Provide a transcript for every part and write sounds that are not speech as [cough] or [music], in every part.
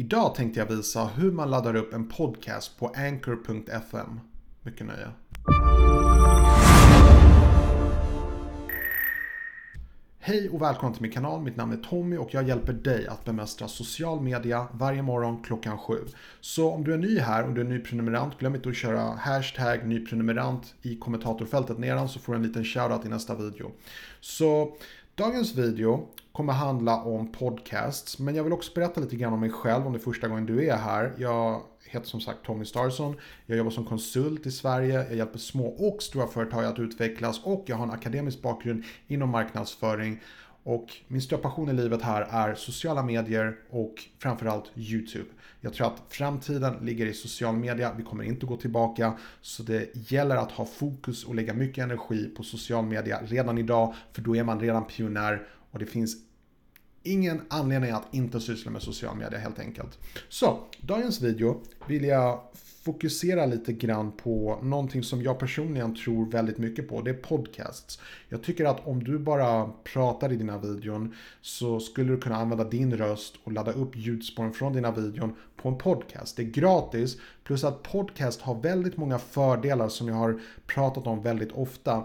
Idag tänkte jag visa hur man laddar upp en podcast på anchor.fm. Mycket nöje. Hej och välkommen till min kanal. Mitt namn är Tommy och jag hjälper dig att bemästra social media varje morgon klockan sju. Så om du är ny här och du är ny prenumerant, glöm inte att köra hashtag nyprenumerant i kommentatorfältet nedan så får du en liten shoutout i nästa video. Så dagens video kommer handla om podcasts, men jag vill också berätta lite grann om mig själv om det är första gången du är här. Jag heter som sagt Tommy Starson. Jag jobbar som konsult i Sverige. Jag hjälper små och stora företag att utvecklas och jag har en akademisk bakgrund inom marknadsföring. Och min stora passion i livet här är sociala medier och framförallt YouTube. Jag tror att framtiden ligger i social media. Vi kommer inte gå tillbaka. Så det gäller att ha fokus och lägga mycket energi på social media redan idag. För då är man redan pionjär och det finns ingen anledning att inte syssla med social media helt enkelt. Så, dagens video vill jag fokusera lite grann på någonting som jag personligen tror väldigt mycket på. Det är podcasts. Jag tycker att om du bara pratar i dina videon så skulle du kunna använda din röst och ladda upp ljudspåren från dina videon på en podcast. Det är gratis plus att podcast har väldigt många fördelar som jag har pratat om väldigt ofta.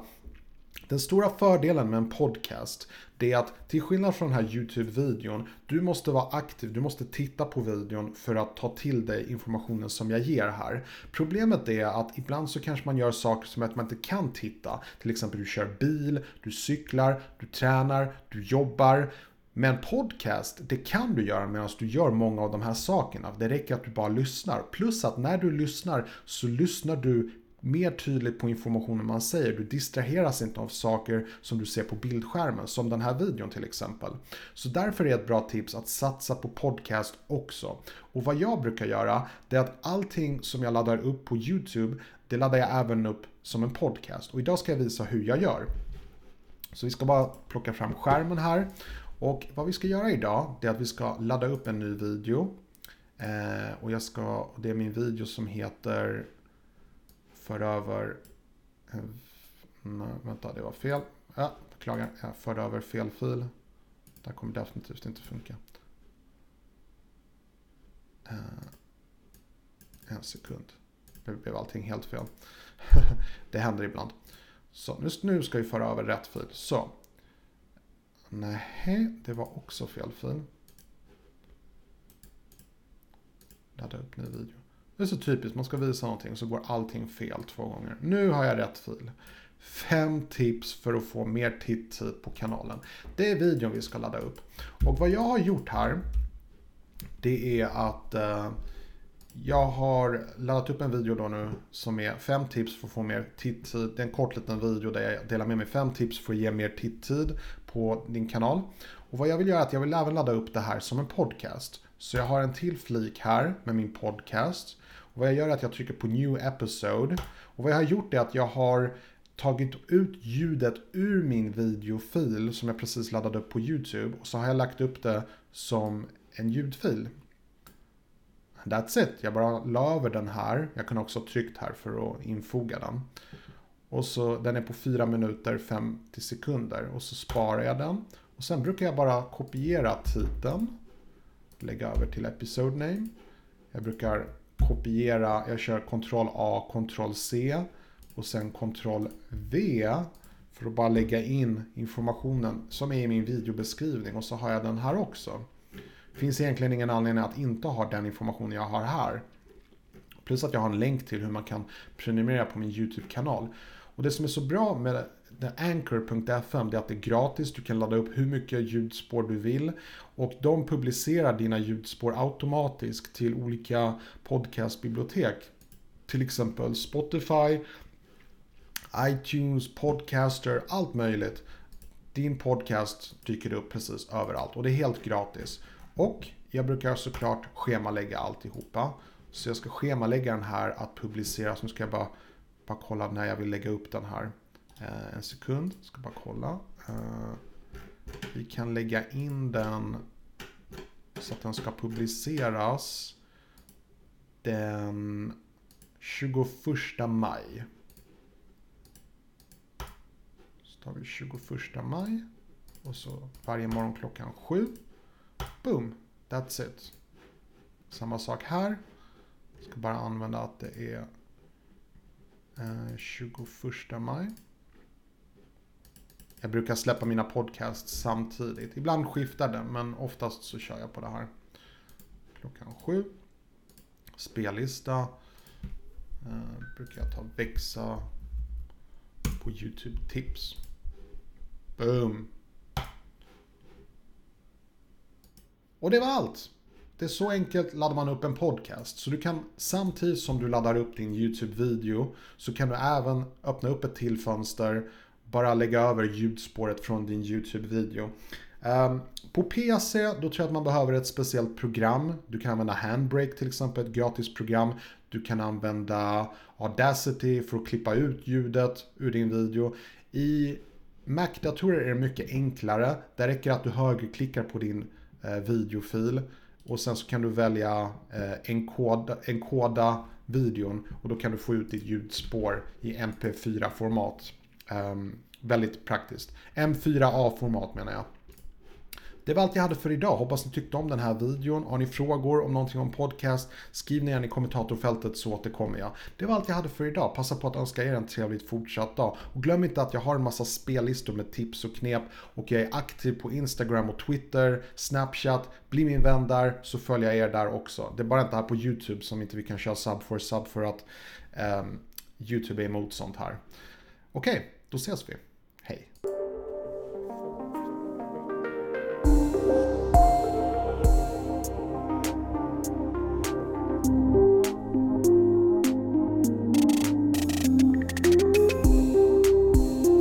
Den stora fördelen med en podcast det är att till skillnad från den här YouTube-videon, du måste vara aktiv, du måste titta på videon för att ta till dig informationen som jag ger här. Problemet är att ibland så kanske man gör saker som att man inte kan titta. Till exempel du kör bil, du cyklar, du tränar, du jobbar. Men podcast, det kan du göra medan du gör många av de här sakerna. Det räcker att du bara lyssnar. Plus att när du lyssnar så lyssnar du mer tydligt på informationen man säger. Du distraheras inte av saker som du ser på bildskärmen, som den här videon till exempel. Så därför är ett bra tips att satsa på podcast också. Och vad jag brukar göra, det är att allting som jag laddar upp på YouTube, det laddar jag även upp som en podcast. Och idag ska jag visa hur jag gör. Så vi ska bara plocka fram skärmen här. Och vad vi ska göra idag, det är att vi ska ladda upp en ny video. Eh, och jag ska, det är min video som heter för över... Eh, Nej, vänta, det var fel. Ja, beklagar. Jag förde över fel fil. Det här kommer definitivt inte funka. Eh, en sekund. Nu blev allting helt fel. [laughs] det händer ibland. Så nu, nu ska vi föra över rätt fil. Så. Nej, det var också fel fil. Ladda upp ny video. Det är så typiskt, man ska visa någonting så går allting fel två gånger. Nu har jag rätt fil. Fem tips för att få mer tittid på kanalen. Det är videon vi ska ladda upp. Och vad jag har gjort här, det är att eh, jag har laddat upp en video då nu som är fem tips för att få mer tittid. Det är en kort liten video där jag delar med mig fem tips för att ge mer tittid på din kanal. Och vad jag vill göra är att jag vill även ladda upp det här som en podcast. Så jag har en till flik här med min podcast. Och vad jag gör är att jag trycker på new episode. Och vad jag har gjort är att jag har tagit ut ljudet ur min videofil som jag precis laddade upp på YouTube. Och så har jag lagt upp det som en ljudfil. That's it. Jag bara la över den här. Jag kan också ha tryckt här för att infoga den. Och så den är på 4 minuter 50 sekunder. Och så sparar jag den. Och sen brukar jag bara kopiera titeln. Lägga över till episode name. Jag brukar kopiera, jag kör Ctrl A, Ctrl C och sen Ctrl V för att bara lägga in informationen som är i min videobeskrivning och så har jag den här också. Det finns egentligen ingen anledning att inte ha den informationen jag har här. Plus att jag har en länk till hur man kan prenumerera på min YouTube-kanal. Och det som är så bra med Anchor.fm är att det är gratis. Du kan ladda upp hur mycket ljudspår du vill. Och de publicerar dina ljudspår automatiskt till olika podcastbibliotek. Till exempel Spotify, iTunes, Podcaster, allt möjligt. Din podcast dyker upp precis överallt och det är helt gratis. Och jag brukar såklart schemalägga alltihopa. Så jag ska schemalägga den här att publicera. Så nu ska jag bara, bara kolla när jag vill lägga upp den här. Eh, en sekund, ska bara kolla. Eh, vi kan lägga in den så att den ska publiceras den 21 maj. Så tar vi 21 maj. Och så varje morgon klockan 7. Boom, that's it. Samma sak här. Jag ska bara använda att det är eh, 21 maj. Jag brukar släppa mina podcasts samtidigt. Ibland skiftar det, men oftast så kör jag på det här. Klockan sju. Spellista. Eh, brukar jag ta växa på YouTube tips. Boom. Och det var allt. Det är så enkelt laddar man upp en podcast. Så du kan samtidigt som du laddar upp din YouTube-video så kan du även öppna upp ett till fönster. Bara lägga över ljudspåret från din YouTube-video. Um, på PC då tror jag att man behöver ett speciellt program. Du kan använda Handbrake till exempel, ett gratis program. Du kan använda Audacity för att klippa ut ljudet ur din video. I Mac-datorer är det mycket enklare. Det räcker att du högerklickar på din eh, videofil och sen så kan du välja eh, enkoda, enkoda videon och då kan du få ut ditt ljudspår i MP4-format. Um, väldigt praktiskt. M4A-format menar jag. Det var allt jag hade för idag. Hoppas ni tyckte om den här videon. Har ni frågor om någonting om podcast, skriv ner i kommentatorfältet så återkommer jag. Det var allt jag hade för idag. Passa på att önska er en trevligt fortsatt dag. Och glöm inte att jag har en massa spellistor med tips och knep och jag är aktiv på Instagram och Twitter, Snapchat. Bli min vän där så följer jag er där också. Det är bara inte här på YouTube som inte vi kan köra sub for sub för att um, YouTube är emot sånt här. Okej, okay, då ses vi. Hej!